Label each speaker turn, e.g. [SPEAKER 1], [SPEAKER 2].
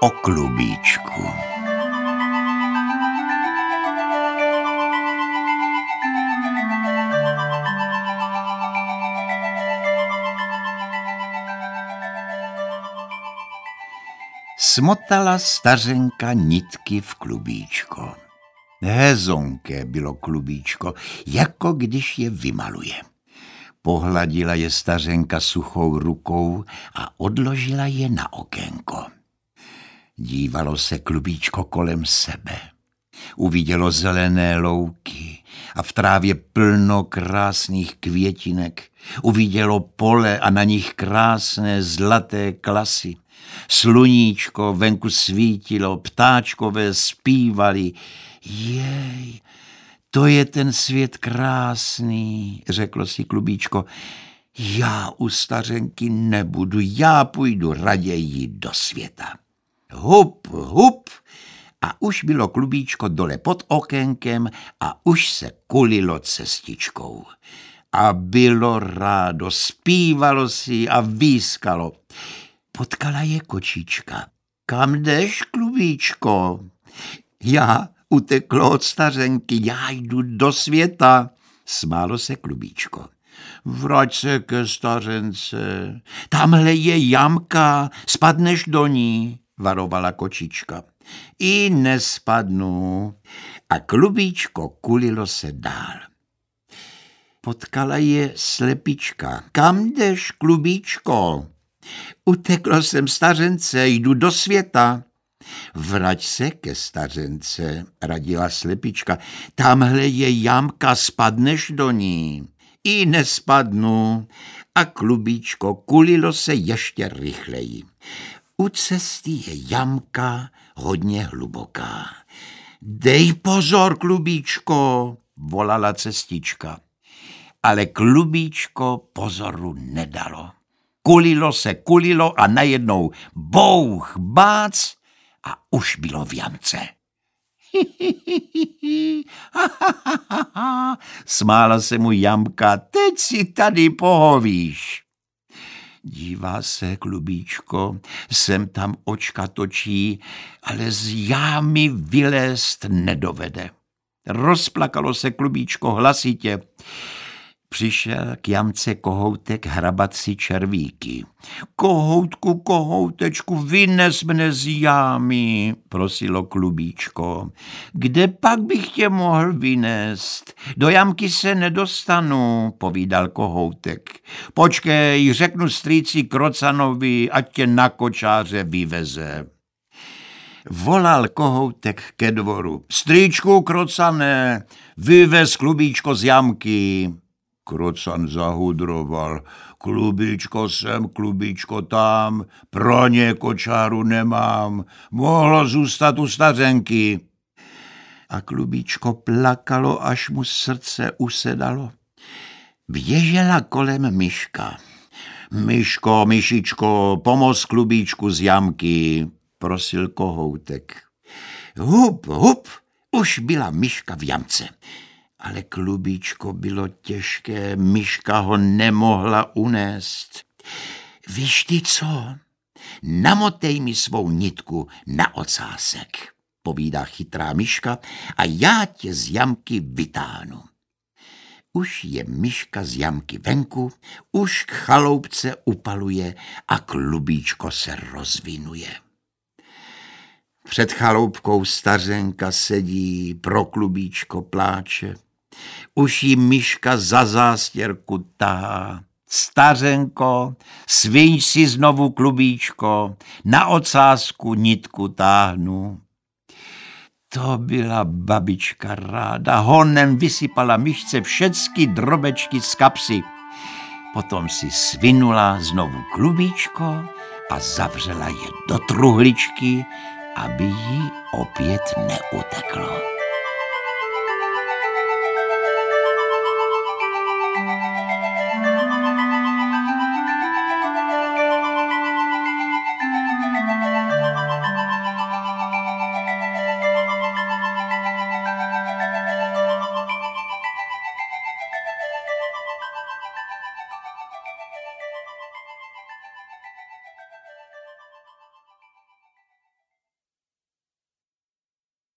[SPEAKER 1] o klubíčku. Smotala stařenka nitky v klubíčko. Hezonké bylo klubíčko, jako když je vymaluje. Pohladila je stařenka suchou rukou a odložila je na okénko. Dívalo se klubíčko kolem sebe. Uvidělo zelené louky a v trávě plno krásných květinek. Uvidělo pole a na nich krásné zlaté klasy. Sluníčko venku svítilo, ptáčkové zpívali. Jej, to je ten svět krásný, řeklo si klubíčko. Já u stařenky nebudu, já půjdu raději do světa. Hup, hup, a už bylo klubíčko dole pod okénkem a už se kulilo cestičkou. A bylo rádo, zpívalo si a výskalo. Potkala je kočička. Kam jdeš, klubíčko? Já uteklo od stařenky, já jdu do světa. Smálo se klubíčko. Vrať se ke stařence, tamhle je jamka, spadneš do ní varovala kočička. I nespadnu. A klubíčko kulilo se dál. Potkala je slepička. Kam jdeš, klubíčko? Uteklo jsem stařence, jdu do světa. Vrať se ke stařence, radila slepička. Tamhle je jamka, spadneš do ní. I nespadnu. A klubíčko kulilo se ještě rychleji. U cesty je jamka hodně hluboká. Dej pozor, klubíčko, volala cestička. Ale klubíčko pozoru nedalo. Kulilo se, kulilo a najednou bouch, bác a už bylo v jamce. Smála se mu jamka, teď si tady pohovíš. Dívá se, klubíčko, sem tam očka točí, ale z jámy vylézt nedovede. Rozplakalo se klubíčko hlasitě. Přišel k jamce kohoutek hrabat si červíky. Kohoutku, kohoutečku, vynes mne z jámy, prosilo klubíčko. Kde pak bych tě mohl vynést? Do jamky se nedostanu, povídal kohoutek. Počkej, řeknu strýci Krocanovi, ať tě na kočáře vyveze. Volal kohoutek ke dvoru. Strýčku Krocané, vyvez klubíčko z jamky. Krocan zahudroval. Klubíčko sem, klubíčko tam, pro ně kočáru nemám, mohlo zůstat u stařenky. A klubíčko plakalo, až mu srdce usedalo. Běžela kolem myška. Myško, myšičko, pomoz klubíčku z jamky, prosil kohoutek. Hup, hup, už byla myška v jamce ale klubíčko bylo těžké, myška ho nemohla unést. Víš ty co? Namotej mi svou nitku na ocásek, povídá chytrá myška a já tě z jamky vytáhnu. Už je myška z jamky venku, už k chaloupce upaluje a klubíčko se rozvinuje. Před chaloupkou stařenka sedí, pro klubíčko pláče. Už jí myška za zástěrku tahá. Stařenko, sviň si znovu klubíčko, na ocásku nitku táhnu. To byla babička ráda, honem vysypala myšce všecky drobečky z kapsy. Potom si svinula znovu klubíčko a zavřela je do truhličky, aby jí opět neuteklo.